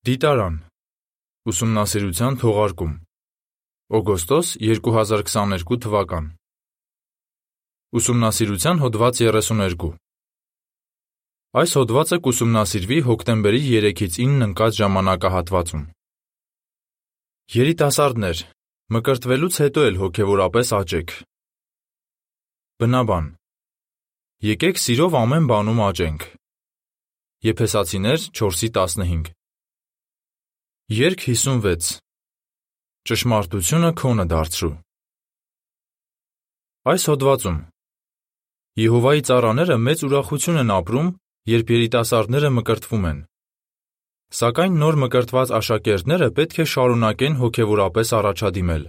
Դիտարան. Ուսումնասիրության թողարկում. Օգոստոս 2022 թվական. Ուսումնասիրության հոդված 32 Այս հոդվածը կուսումնասիրվի հոկտեմբերի 3-ից 9 ընկած ժամանակահատվածում։ Երիտասարդներ, մկրտվելուց հետո էլ հոգևորապես աճեք։ Բնաբան. Եկեք սիրով ամեն բանում աճենք։ Եփեսացիներ 4:15 Երկ 56 Ճշմարտությունը քոնը դարձրու Այս հոդվածում. Եհովայի ծառաները մեծ ուրախություն են ապրում, երբ երիտասարդները մկրտվում են։ Սակայն նոր մկրտված աշակերտները պետք է շարունակեն հոգևորապես առաջադիմել։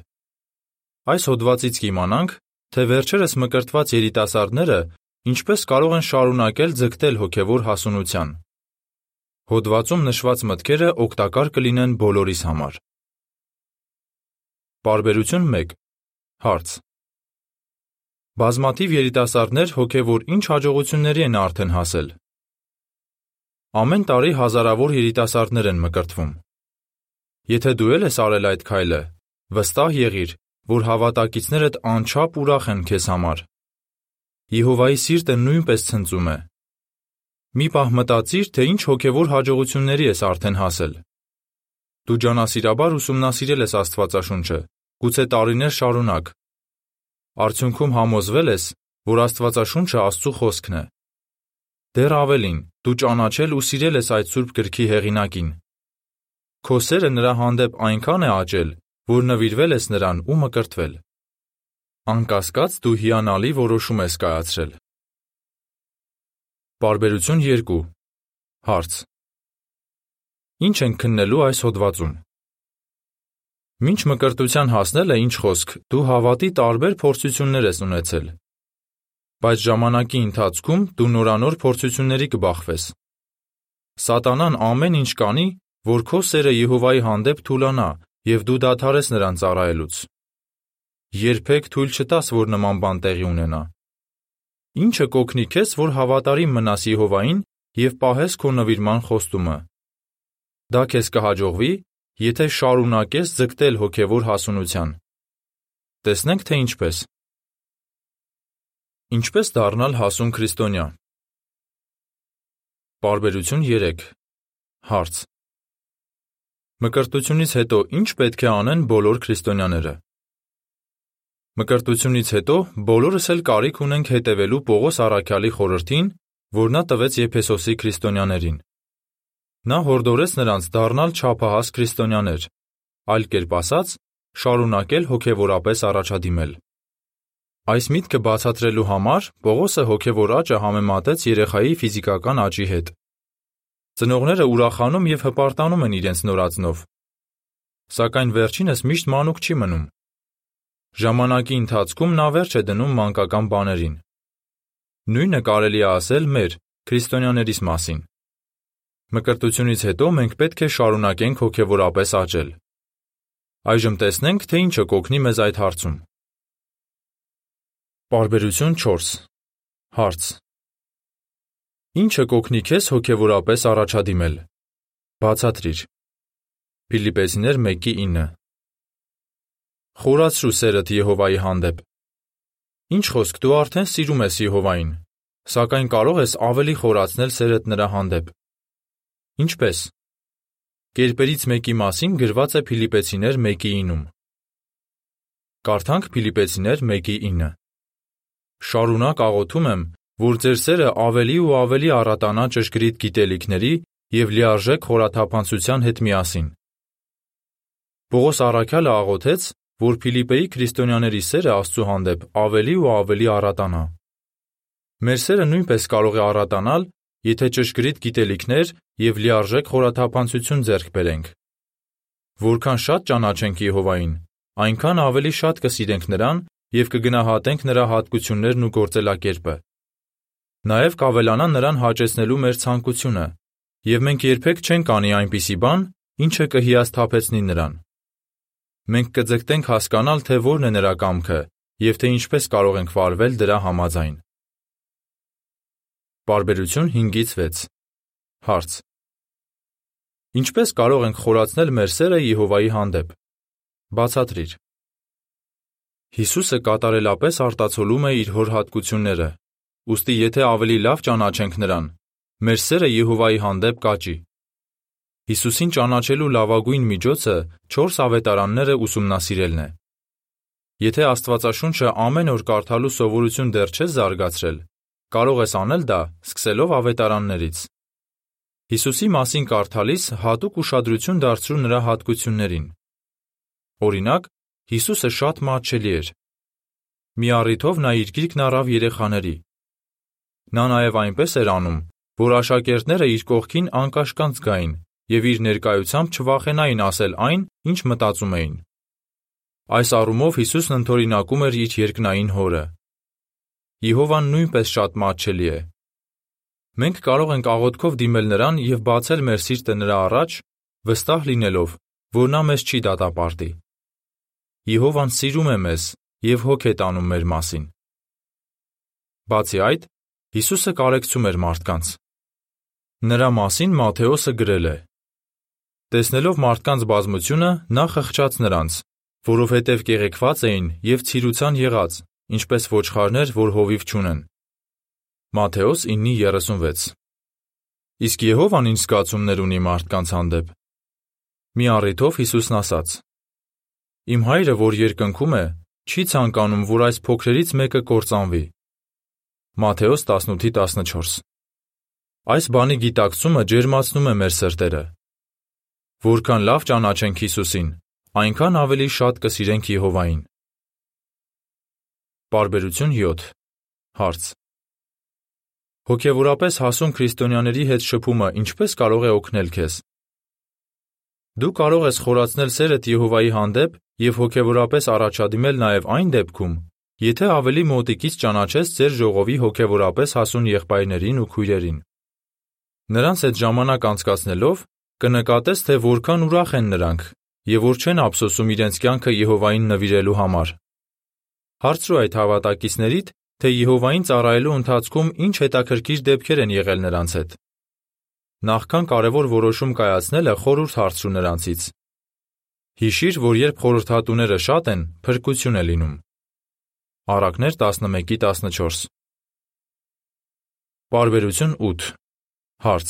Այս հոդվածից կիմանանք, թե վերջերս մկրտված երիտասարդները ինչպես կարող են շարունակել ձգտել հոգևոր հասունության։ Հոդվածում նշված մտքերը օգտակար կլինեն բոլորիս համար։ Պարբերություն 1 Հարց. Բազմաթիվ երիտասարդներ հոգևոր ինչ հաջողությունների են արդեն հասել։ Ամեն տարի հազարավոր երիտասարդներ են մկրտվում։ Եթե դու ել ես արել այդ քայլը, վստահ եղիր, որ հավատակիցներդ անչափ ուրախ են քեզ համար։ Եհովայի սիրտը նույնպես ցնծում է։ Մի պահ մտածիր, թե ինչ հոգևոր հաջողությունների ես արդեն հասել։ Դու ջանասիրաբար ուսումնասիրել ես Աստվածաշունչը, գուցե տարիներ շարունակ։ Արդյունքում համոզվել ես, որ Աստվածաշունչը Աստծո խոսքն է։ Դեռ ավելին, դու ճանաչել ու սիրել ես այդ Սուրբ գրքի հեղինակին։ Քո սերը նրա հանդեպ այնքան է աճել, որ նվիրվել ես նրան ու մկրտվել։ Անկասկած դու հիանալի որոշում ես կայացրել։ Պարբերություն 2 Հարց. Ինչ են քննելու այս հոդվածում։ Մինչ մկրտության հասնելը ինչ խոսք, դու հավատի տարբեր փորձություններ ես ունեցել։ Բայց ժամանակի ընթացքում դու նորանոր փորձությունների կբախվես։ Սատանան ամեն ինչ կանի, որ քո սերը Եհովայի հանդեպ թուլանա եւ դու դադարես նրան ծառայելուց։ Երբեք թույլ չտաս, որ նման բան տեղի ունենա։ Ինչը կօգնի քեզ, որ հավատարիմ մնաս Եհովային եւ պահես քո նվիրման խոստումը։ Դա քեզ կհաջողվի, եթե շարունակես ձգտել հոգևոր հասունության։ Տեսնենք թե ինչպես։ Ինչպես դառնալ հասուն քրիստոնյա։ Պարբերություն 3 Հարց. Մկրտությունից հետո ինչ պետք է անեն բոլոր քրիստոնյաները։ Մկրտությունից հետո բոլորս էլ կարիք ունենք հետևելու Պողոս առաքյալի խորհրդին, որ նա տվեց Եփեսոսի քրիստոնյաներին։ Նա հորդորեց նրանց դառնալ չափահաս քրիստոնյաներ, այլ կերպ ասած, շարունակել հոգևորապես առաջադիմել։ Այս միտքը բացատրելու համար Պողոսը հոգևոր աճը համեմատեց երեխայի ֆիզիկական աճի հետ։ Ծնողները ուրախանում եւ հպարտանում են իրենց նորածնով։ Սակայն վերջինս միշտ մանուկ չի մնում։ Ժամանակի ընթացքում նա վերջ է դնում մանկական բաներին։ Նույնը կարելի է ասել մեր՝ քրիստոնյաներիս մասին։ Մկրտությունից հետո մենք պետք է շարունակենք հոգևորապես աճել։ Այժմ տեսնենք, թե ինչը կօգնի մեզ այդ հարցում։ Պարբերություն 4 Հարց. Ինչը կօգնի քեզ հոգևորապես առաջադիմել։ Բացատրիր։ Փիլիպպեսիներ 1:9 Խորացրու սերդ Եհովայի հանդեպ։ Ինչ խոսք, դու արդեն սիրում ես Եհովային, սակայն կարող ես ավելի խորացնել սերդ նրա հանդեպ։ Ինչպես։ Կերպերից մեկի մասին գրված է Փիլիպպեցիներ 1:9-ում։ Կարդանք Փիլիպպեցիներ 1:9։ Շարունակ աղոթում եմ, որ ձեր սերը ավելի ու ավելի առատանա ճշգրիտ գիտելիքների եւ լիարժեք խորաթափանցության հետ միասին։ Պողոս առաքյալը աղոթեց, որ Փիլիպեի քրիստոնյաների սերը Աստծո հանդեպ ավելի ու ավելի առատանա։ Մեր սերը նույնպես կարող է առատանալ, եթե ճշգրիտ գիտելիքներ եւ լիարժեք խորաթափանցություն ձեռք բերենք։ Որքան շատ ճանաչենք Եհովային, այնքան ավելի շատ կսիրենք նրան եւ կգնահատենք նրա հատկություններն ու գործելակերպը։ Նաեւ կավելանա նրան հաճեցնելու մեր ցանկությունը, եւ մենք երբեք չենք անի այնպիսի բան, ինչը կհիասթափեցնի նրան։ Մենք կձգտենք հասկանալ, թե որն է նրա կամքը և թե ինչպես կարող ենք վարվել դրա համաձայն։ Պարբերություն 5-6 Հարց. Ինչպե՞ս կարող ենք խորացնել մեր սերը Եհովայի հանդեպ։ Բացատրիր։ Հիսուսը կատարելապես արտացոլում է իր հոր հատկությունները։ Ոստի եթե ավելի լավ ճանաչենք նրան, մեր սերը Եհովայի հանդեպ կաճի։ Հիսուսին ճանաչելու լավագույն միջոցը 4 ավետարանները ուսումնասիրելն է։ Եթե Աստվածաշունչը ամեն օր կարդալու սովորություն դեռ չես զարգացրել, կարող ես անել դա սկսելով ավետարաններից։ Հիսուսի մասին կարդալիս հատուկ ուշադրություն դարձրու նրա հատկություններին։ Օրինակ, Հիսուսը շատ մատչելի էր։ Մի առիթով նա իր գիրկն առավ երեխաների։ Նա նաև այնպես էր անում, որ աշակերտները իր կողքին անկաշկանց գային եւ իր ներկայությամբ չվախենային ասել այն, ինչ մտածում էին։ Այս առումով Հիսուսն ընդօրինակում էր իր երկնային հորը։ Եհովան նույնպես շատ մատչելի է։ Մենք կարող ենք աղոթքով դիմել նրան եւ բացել մեր սիրտը նրա առաջ, վստահ լինելով, որ նա մեզ չի դատապարտի։ Եհովան սիրում է մեզ եւ հոգ է տանում մեր մասին։ Բացի այդ, Հիսուսը կարեկցում էր մարդկանց։ Նրա մասին Մատթեոսը գրել է. Տեսնելով մարդկանց բազմությունը, նա խղճաց նրանց, որովհետև կեղեքված էին եւ ցիրուցան եղած, ինչպես ոչխարներ, որ հովիվ չունեն։ Մատթեոս 9:36 Իսկ Եհովան ինչ զգացումներ ունի մարդկանց հանդեպ։ Մի առիթով Հիսուսն ասաց. Իմ հայրը, որ երկնքում է, չի ցանկանում, որ այս փոքրերից մեկը կործանվի։ Մատթեոս 18:14 Այս բանի գիտակցումը ջերմացնում է մեր սրտերը։ Որքան լավ ճանաչենք Հիսուսին, այնքան ավելի շատ կսիրենք Եհովային։ Բարբերություն 7 Հարց. Հոգևորապես հասուն քրիստոնյաների հետ շփումը ինչպես կարող է օգնել քեզ։ Դու կարող ես խորացնել սերդ Եհովայի հանդեպ եւ հոգեվորապես առաջադիմել նաև այն դեպքում, եթե ավելի մոտիկից ճանաչես ձեր ժողովի հոգեվորապես հասուն եղբայրներին ու քույրերին։ Նրանց հետ ժամանակ անցկացնելով կնկատես, թե որքան ուրախ են նրանք եւ որ չեն ափսոսում իրենց կյանքը Եհովային նվիրելու համար։ Հարցրու այդ հավատակիցներիդ, թե Եհովային ծառայելու ընթացքում ինչ հետաքրքիր դեպքեր են եղել նրանց հետ։ Նախքան կարևոր որոշում կայացնելը խորհուրդ հարցրու նրանցից։ Հիշիր, որ երբ խորհրդատուները շատ են, փրկություն է լինում։ Առակներ 11-14 Բարբերություն 8 Հարց.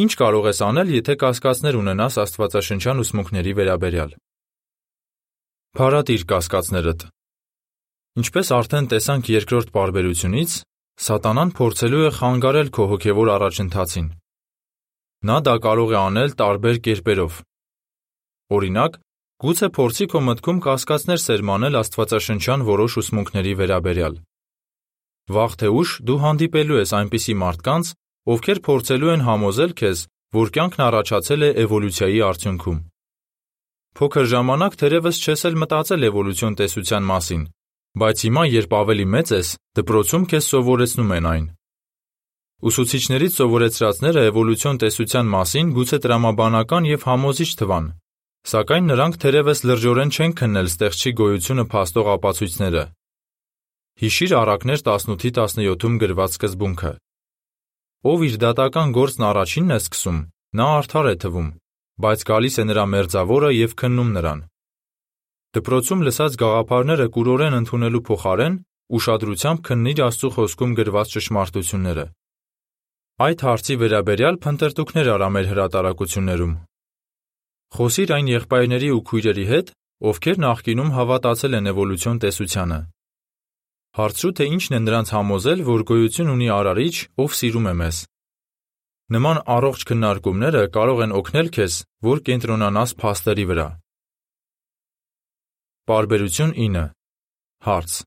Ինչ կարող ես անել, եթե կասկածներ ունենաս Աստվածաշնչյան ուսմունքների վերաբերյալ։ Փարատիր կասկածներդ։ Ինչպես արդեն տեսանք երկրորդ բարբերությունից, Սատանան փորձելու է խանգարել քո հոգևոր առաջընթացին։ Նա դա կարող է անել տարբեր կերպերով։ Օրինակ, գուցե փորձի քո մտքում կասկածներ սերմանել Աստվածաշնչյան որոշ ուսմունքների վերաբերյալ։ Վաղ թե ուշ դու հանդիպելու ես այնպիսի մարդկանց, ովքեր փորձելու են համոզել քեզ, որ կյանքն առաջացել է էվոլյուցիայի արդյունքում։ Փոքր ժամանակ թերևս չես էլ մտածել էվոլյուցիոն տեսության մասին, բայց հիմա, երբ ավելի մեծ ես, դպրոցում քեզ սովորեցնում են այն։ Ուսուցիչներից սովորեցրածները էվոլյուցիոն տեսության մասին գուցե տրամաբանական եւ համոզիչ թվան, Սակայն նրանք թերևս լրջորեն չեն քննել ստեղծչի գոյությունը փաստող ապացույցները։ Հիշիր Առակներ 18-17-ում գրված սկզբունքը։ Ով իր դատական գործն առաջինն է սկսում, նա արդար է թվում, բայց գալիս է նրա մերձավորը եւ քննում նրան։ Դպրոցում լսած գաղափարները կուրորեն ընդունելու փոխարեն ուշադրությամբ քննիր Աստծո խոսքում գրված ճշմարտությունները։ Այդ հարցի վերաբերյալ փնտրտուքներ արա մեր հրատարակություններում։ Խոսիր այն եղբայրների ու քույրերի հետ, ովքեր նախկինում հավատացել են էվոլյուցիոն տեսությանը։ Հարցրու, թե ինչն է նրանց համոզել, որ գոյություն ունի Արարիչ, ով սիրում է մեզ։ Նման առողջ քննարկումները կարող են օգնել քեզ, որ կենտրոնանաս փաստերի վրա։ Բարբերություն 9 Հարց.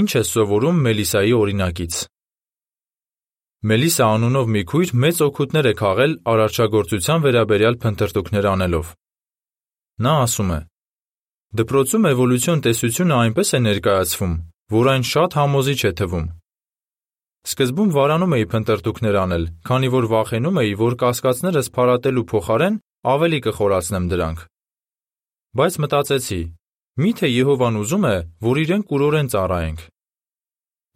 Ինչ է սովորում Մելիսայի օրինակից։ Մելիսա անունով մի քույր մեծ օգուտներ է քաղել արարչագործության վերաբերյալ փնտրտուքներ անելով։ Նա ասում է. Դպրոցում էվոլյուցիոն տեսությունը այնպես է ներկայացվում, որ այն շատ համոզիչ է թվում։ Սկզբում վարանում էի փնտրտուքներ անել, քանի որ վախենում էի, որ կասկածներս փարատելու փոխարեն ավելի կխորացնեմ դրանք։ Բայց մտածեցի. միթե Եհովան ուզում է, որ իրեն կուրորեն ծառայենք։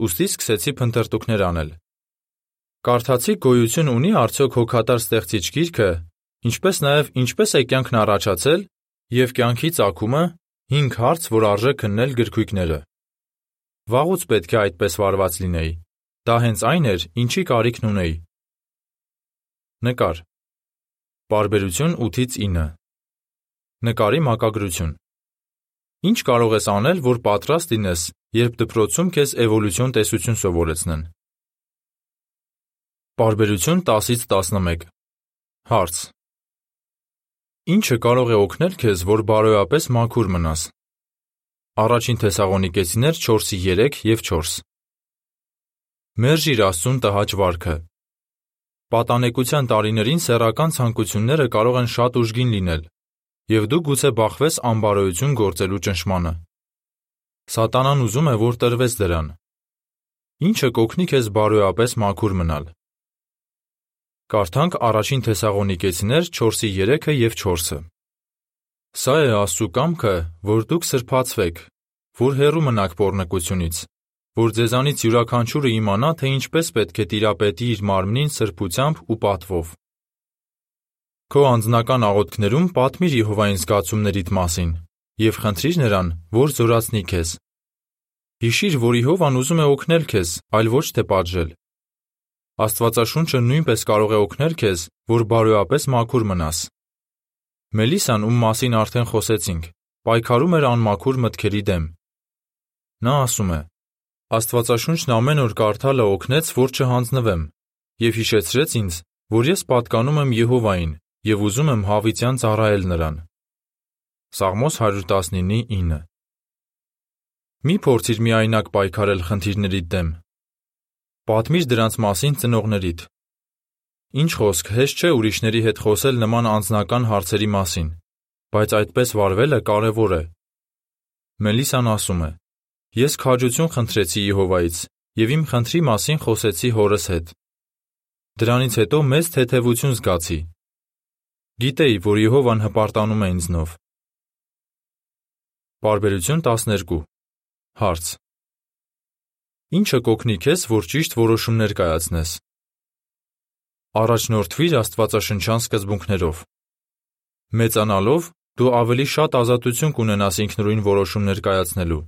Ոստի սկսեցի փնտրտուքներ անել։ Կարդացի գոյություն ունի արդյոք հոգատար ստեղծիչ գիրքը, ինչպես նաև ինչպես է կյանքն առաջացել եւ կյանքի ցակումը 5 հարց, որ արժե քննել գրքույկները։ Վաղուց պետք է այդպես վարված լինեի։ Դա հենց այն էր, ինչի կարիքն ունեի։ Նկար։ Բարբերություն 8-ից 9։ Նկարի մակագրություն։ Ինչ կարող ես անել, որ պատրաստ լինես, երբ դպրոցում քեզ էվոլյուցիոն տեսություն սովորեցնեն։ Բարբերություն 10-ից 11։ Հարց. Ինչը կարող է օգնել քեզ, որ բարոյապես մաքուր մնաս։ Առաջին Թեսաղոնիկեցիներ 4:3 եւ 4։ Մերժիր Աստծուն տհաճ վարքը։ Պատանեկության տարիներին սեռական ցանկությունները կարող են շատ ուժգին լինել, եւ դու գուցե բախվես անբարոյություն գործելու ճնշմանը։ Սատանան ուզում է, որ տրվես դրան։ Ինչը կօգնի քեզ բարոյապես մաքուր մնալ։ Կարդանք առաջին Թեսաղոնիկեցիներ 4:3-ը եւ 4-ը։ Սա է Աստծու կամքը, որ դուք սրբացվեք, որ հեռու մնաք pornokությունից, որ ձեզանից յուրաքանչյուրը իմանա, թե ինչպես պետք է տիրապետի իր մարմնին սրբությամբ ու պատվով։ Քո անձնական աղոթքներում պատմիր Եհովային զգացումներիդ մասին եւ խնդրիր նրան, որ զորացնի քեզ։ Հիշիր, որ Եհովան ուզում է օգնել քեզ, այլ ոչ թե պատժել։ Աստվածաշունչը նույնպես կարող է օգնել քեզ, որ բարոյապես մաքուր մնաս։ Մելիսան, ում մասին արդեն խոսեցինք, պայքարում էր անմաքուր մտքերի դեմ։ Նա ասում է. Աստվածաշունչն ամեն օր կարդալը օգնեց, որ չհանձնվեմ, եւ հիշեցրեց ինձ, որ ես պատկանում եմ Եհովային եւ ուզում եմ հավիտյան ծառայել նրան։ Սաղմոս 119:9 Մի փորձիր միայնակ պայքարել խնդիրներիդ դեմ, Պատմիր դրանց մասին ծնողներիդ։ Ինչ խոսք, հեշտ չէ ուրիշների հետ խոսել նման անձնական հարցերի մասին, բայց այդպես վարվելը կարևոր է։ Մելիսան ասում է. Ես քաջություն խնդրեցի Եհովայից եւ իմ խնդրի մասին խոսեցի հորս հետ։ Դրանից հետո մեծ թեթևություն զգացի։ Գիտեի, որ Եհովան հպարտանում է ինձնով։ Բարբերություն 12 Հարց. Ինչը կօգնի քեզ, որ ճիշտ որոշումներ կայացնես։ Առաջնորդվիր Աստվածաշնչյան սկզբունքներով։ Մեծանալով դու ավելի շատ ազատություն կունենաս ինքնուրույն որոշումներ կայացնելու։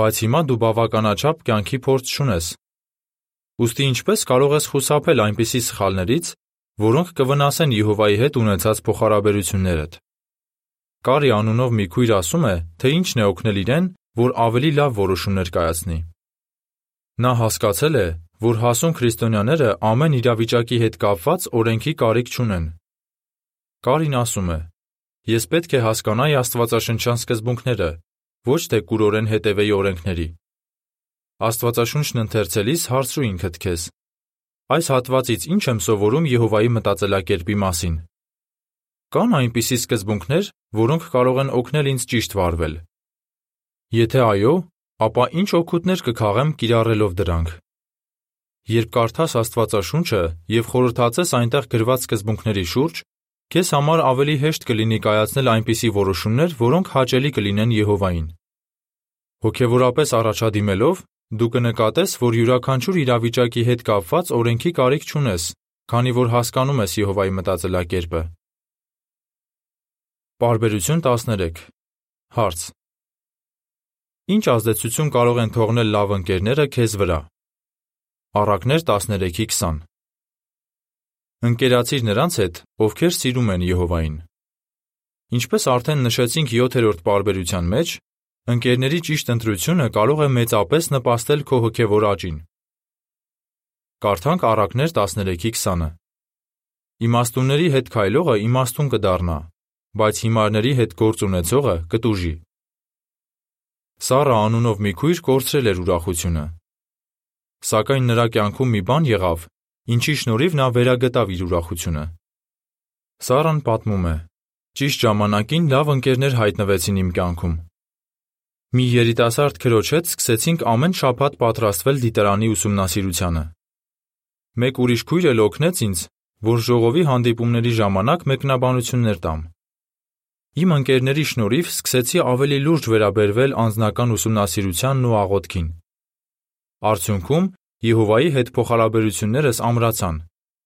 Բայց հիմա դու բավականաչափ կյանքի փորձ չունես։ Ոստի ինչպես կարող ես խուսափել այնպիսի սխալներից, որոնք կվնասեն Եհովայի հետ ունեցած փոխհարաբերություններդ։ Կարի անունով մի քույր ասում է, թե ինչն է օգնել իրեն, որ ավելի լավ որոշումներ կայացնի։ Նա հասկացել է, որ հասուն քրիստոնյաները ամեն իրավիճակի հետ կապված օրենքի կարիք չունեն։ Կարին ասում է. Ես պետք է հասկանայի Աստվածաշնչյան սկզբունքները, ոչ թե կուրորեն հետևեի օրենքների։ Աստվածաշունչն ընթերցելիս հարցրու ինքդ քեզ. այս հատվածից ինչ եմ սովորում Եհովայի մտածելակերպի մասին։ Կան այնպիսի սկզբունքներ, որոնք կարող են օգնել ինձ ճիշտ վարվել։ Եթե այո, ապա ինչ օգուտներ կքաղեմ կիրառելով դրանք։ Երբ կարդաս Աստվածաշունչը եւ խորհրդածես այնտեղ գրված սկզբունքների շուրջ, քեզ համար ավելի հեշտ կլինի կայացնել այնպիսի որոշումներ, որոնք հաճելի կլինեն Եհովային։ Հոգեվորապես առաջադիմելով, դու կնկատես, որ յուրաքանչյուր իրավիճակի հետ կապված օրենքի կարիք չունես, քանի որ հասկանում ես Եհովայի մտածելակերպը։ Բարբերություն 13 Հարց. Ինչ ազդեցություն կարող են թողնել լավ ընկերները քեզ վրա։ Առակներ 13:20 Ընկերացիր նրանց հետ, ովքեր սիրում են Եհովային։ Ինչպես արդեն նշեցինք 7-րդ պարբերության մեջ, ընկերների ճիշտ ընտրությունը կարող է մեծապես նպաստել քո հոգևոր աճին։ Կարդանք Առակներ 13:20-ը։ Իմաստունների հետ քայլողը իմաստուն կդառնա, բայց հիմարների հետ գործ ունեցողը կտուժի։ Սառա անունով մի քույր կորցրել էր ուրախությունը։ Սակայն նրա կյանքում մի բան եղավ, ինչի շնորհիվ նա վերագտավ իր ուրախությունը։ Սառան պատմում է. Ճիշտ ժամանակին լավ ընկերներ հայտնվեցին իմ կյանքում։ Մի երիտասարդ քրոջ հետ սկսեցինք ամեն շաբաթ պատրաստվել դիտարանի ուսումնասիրությանը։ Մեկ ուրիշ քույր էլ օգնեց ինձ, որ ժողովի հանդիպումների ժամանակ մեկնաբանություններ տամ։ Իմ ընկերների շնորհիվ սկսեցի ավելի լուրջ վերաբերվել անձնական ուսումնասիրությանն ու աղոթքին։ Արդյունքում Եհովայի հետ փոխհարաբերություններս ամրացան,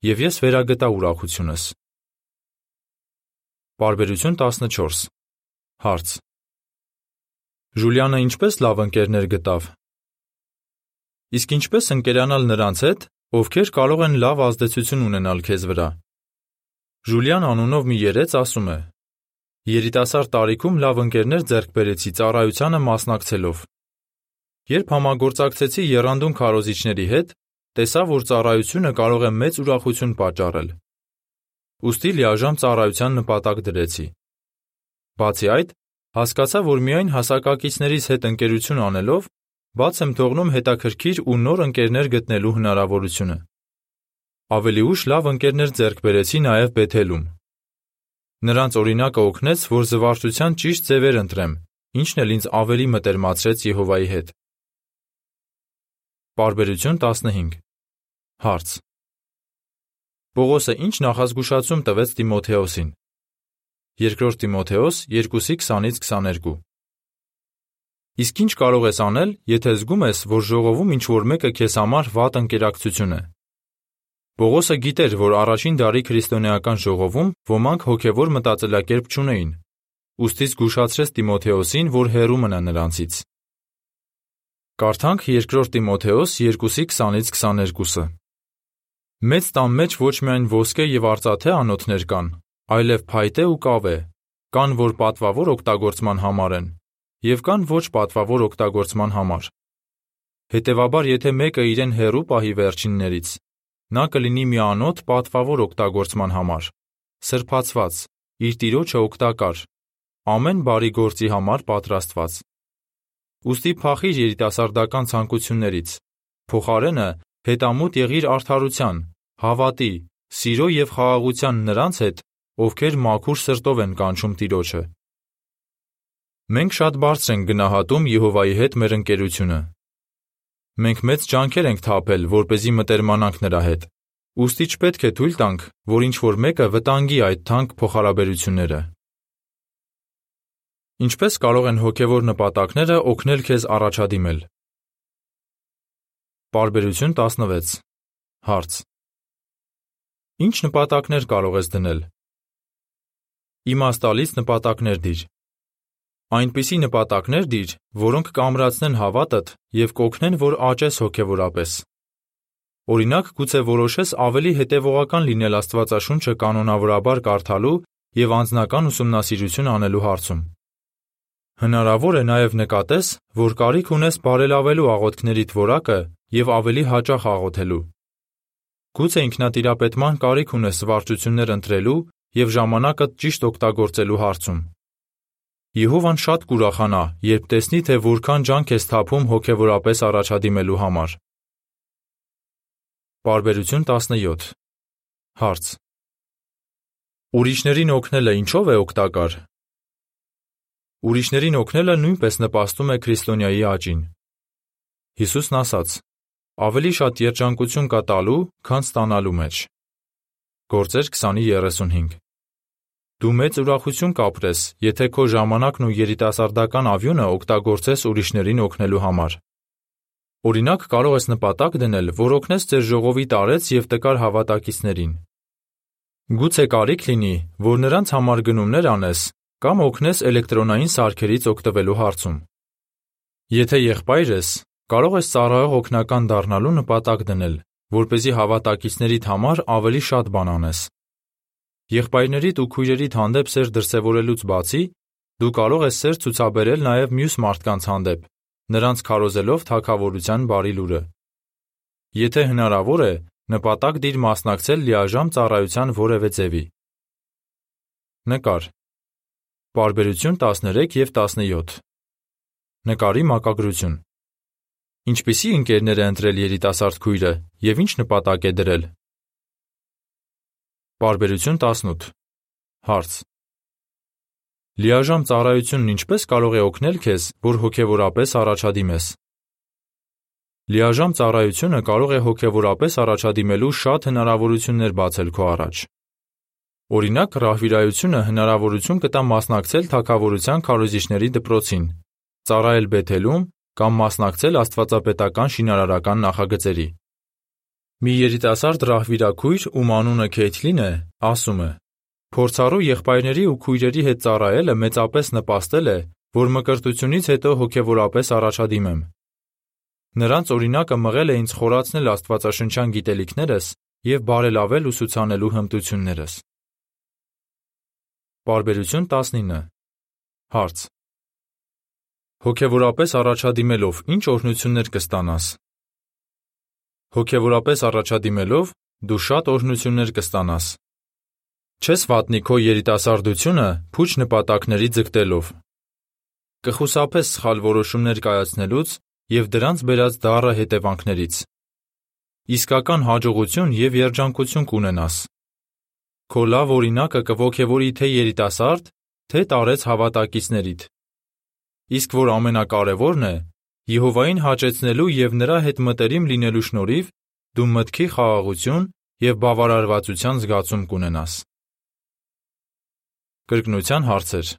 եւ ես վերագտա ուրախությունս։ Բարբերություն 14 Հարց. Ժուլիանը ինչպես լավ ընկերներ գտավ։ Իսկ ինչպես ընկերանալ նրանց հետ, ովքեր կարող են լավ ազդեցություն ունենալ քեզ վրա։ Ժուլիան անունով մի երեց ասում է. Երիտասարդ տարիքում լավ ընկերներ ձեռք բերեցի ծառայությանը մասնակցելով։ Երբ համագործակցեցի երանդուն քարոզիչների հետ, տեսա, որ ծառայությունը կարող է մեծ ուրախություն պատճառել։ Ոստի լիաժամ ծառայության նպատակ դրեցի։ Բացի այդ, Հասկացա, որ միայն հասակակիցներիս հետ ընկերություն անելով բաց եմ թողնում հետաքրքիր ու նոր ընկերներ գտնելու հնարավորությունը։ Ավելի ուշ լավ ընկերներ ձեռք բերեցի նաև Բեթելում։ Նրանց օրինակը օգնեց, որ զվարճության ճիշտ ձևեր ընտրեմ, ինչն էլ ինձ ավելի մտերմացրեց Եհովայի հետ։ Բարբերություն 15 Հարց. Պողոսը ինչ նախազգուշացում տվեց Տիմոթեոսին։ 2 Տիմոթեոս 2:20-ից 22 Իսկ ինչ կարող ես անել, եթե զգում ես, որ ժողովում ինչ-որ մեկը քեզ համար վատ ընկերակցություն է։ Պողոսը գիտեր, որ առաջին դարի քրիստոնեական ժողովում ոմանք հոգևոր մտածելակերպ չունեին։ Ոստի զգուշացրեց Տիմոթեոսին, որ հեռու մնա նրանցից։ Կարդանք 2 Տիմոթեոս 2:20-ից 22-ը։ Մեծ տան մեջ ոչ միայն ոսկե եւ արծաթե անոթներ կան, այլև փայտե ու կավե, կան, որ պատվավոր օգտագործման համար են, եւ կան ոչ պատվավոր օգտագործման համար։ Հետևաբար, եթե մեկը իրեն հերու պահի վերջիններից, նա կլինի մի անոթ պատվավոր օգտագործման համար, սրբացված, իր տիրոջը օգտակար, ամեն բարի գործի համար պատրաստված։ Ոստի փախիր երիտասարդական ցանկություններից։ Փոխարենը հետամուտ եղիր արդարության, հավատի, սիրո եւ խաղաղության նրանց հետ, ովքեր մաքուր սրտով են կանչում Տիրոջը։ Մենք շատ բարձր ենք գնահատում Եհովայի հետ մեր ընկերությունը։ Մենք մեծ ջանքեր ենք թափել, որ เป զի մտերմանանք նրա հետ։ Ոստի չպետք է թույլ տանք, որ ինչ որ մեկը վտանգի այդ թանկ փոխհարաբերությունները։ Ինչպես կարող են հոգևոր նպատակները օգնել քեզ առաջադիմել։ Բարբերություն 16 Հարց. Ինչ նպատակներ կարող ես դնել, Իմաստալից նպատակներ դիր։ Այնպիսի նպատակներ դիր, որոնք կամրացնեն հավատդ եւ կօգնեն, որ աճես հոգեվորապես։ Օրինակ, գուցե որոշես ավելի հետևողական լինել Աստվածաշունչը կանոնավորաբար կարդալու եւ անձնական ուսումնասիրություն անելու հարցում։ Հնարավոր է նաև նկատես, որ կարիք ունես բարելավելու աղոթքներիդ որակը եւ ավելի հաճախ աղոթելու։ Գուցե ինքնատիրապետման կարիք ունես վարչություններ ընտրելու եւ ժամանակը ճիշտ օգտագործելու հարցում։ Եհովան շատ կուրախանա, երբ տեսնի, թե որքան ջանք ես թափում հոգեվորապես առաջադիմելու համար։ Բարբերություն 17 Հարց. Ուրիշներին օգնելը ինչով է օգտակար։ Ուրիշներին օգնելը նույնպես նպաստում է քրիստոնյայի աճին։ Հիսուսն ասաց. Ավելի շատ երջանկություն կա տալու, քան ստանալու մեջ։ Գործեր 20:35 Դու մեծ ուրախություն կապրես, եթե քո ժամանակն ու երիտասարդական ավյունը օգտագործես ուրիշներին օգնելու համար։ Օրինակ, կարող ես նպատակ դնել, որ օգնես ձեր ժողովի տարեց եւ տկար հավատակիցներին։ Գուցե կարիք լինի, որ նրանց համար գնումներ անես կամ օգնես էլեկտրոնային սարքերից օգտվելու հարցում։ Եթե եղբայր ես, կարող ես ծառայող օգնական դառնալու նպատակ դնել, որ เป զի հավատակիցներիդ համար ավելի շատ բան անես։ Եղբայրներիդ ու քույրերիդ հանդեպ սեր դրսևորելուց բացի, դու կարող ես սեր ցուցաբերել նաև մյուս մարդկանց հանդեպ, նրանց քարոզելով թագավորության բարի լուրը։ Եթե հնարավոր է, նպատակ դիր մասնակցել լիաժամ ծառայության որևէ ձևի։ Նկար։ Բարբերություն 13 եւ 17։ Նկարի մակագրություն։ Ինչպիսի ընկերներ է ընտրել երիտասարդ քույրը եւ ինչ նպատակ է դրել։ Պարբերություն 18 Հարց. Լիաժամ ծառայությունն ինչպե՞ս կարող է օգնել քեզ, որ հոգևորապես առաջադիմես։ Լիաժամ ծառայությունը կարող է հոգևորապես առաջադիմելու շատ հնարավորություններ բացել քո առաջ։ Օրինակ, ռահվիրայությունը հնարավորություն կտա մասնակցել թակավորության քարոզիչների դպրոցին, ծառայել Բեթելում կամ մասնակցել աստվածապետական շինարարական նախագծերի։ Մի երիտասարդ ռահվիրաքույր, ում անունը Քեյթլին է, ասում է. Փորձառու եղբայրների ու քույրերի հետ ծառայելը մեծապես նպաստել է, որ մկրտությունից հետո հոգևորապես առաջադիմեմ։ Նրանց օրինակը մղել է ինձ խորացնել աստվածաշնչյան գիտելիքներս եւ բարելավել ուսուցանելու հմտություններս։ Բարբերություն 19 Հարց. Հոգևորապես առաջադիմելով ինչ օրհնություններ կստանաս։ Հոգևորապես առաջադիմելով դու շատ օրհնություններ կստանաս։ Չես վատնի քո երիտասարդությունը փուչ նպատակների ձգտելով։ Կխուսափես սխալ որոշումներ կայացնելուց եւ դրանց բերած դառը հետևանքներից։ Իսկական հաջողություն եւ երջանկություն կունենաս։ Քո լավ օրինակը կողքեվորի թե երիտասարդ, թե տարեց հավատակիցներիդ։ Իսկ որ ամենակարևորն է, Եհովային հաճեցնելու եւ նրա հետ մտերիմ լինելու շնորհիվ դու մտքի խաղաղություն եւ բավարարվածության զգացում կունենաս։ Կրկնության հարցեր։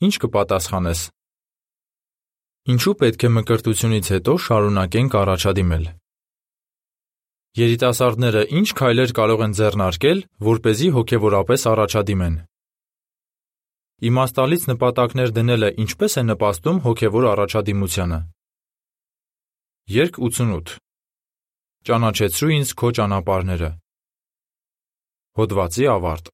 Ինչ կպատասխանես։ Ինչու պետք է մկրտությունից հետո շարունակենք առաջադիմել։ Երիտասարդները ինչ քայլեր կարող են ձեռնարկել, որ เป զի հոգևորապես առաջադիմեն։ Իմաստալից նպատակներ դնելը ինչպես է նպաստում հոգևոր առաջադիմությանը։ Երկ 88 Ճանաչեցրու ինձ քո ճանապարհները։ Հոդվացի ավարտ։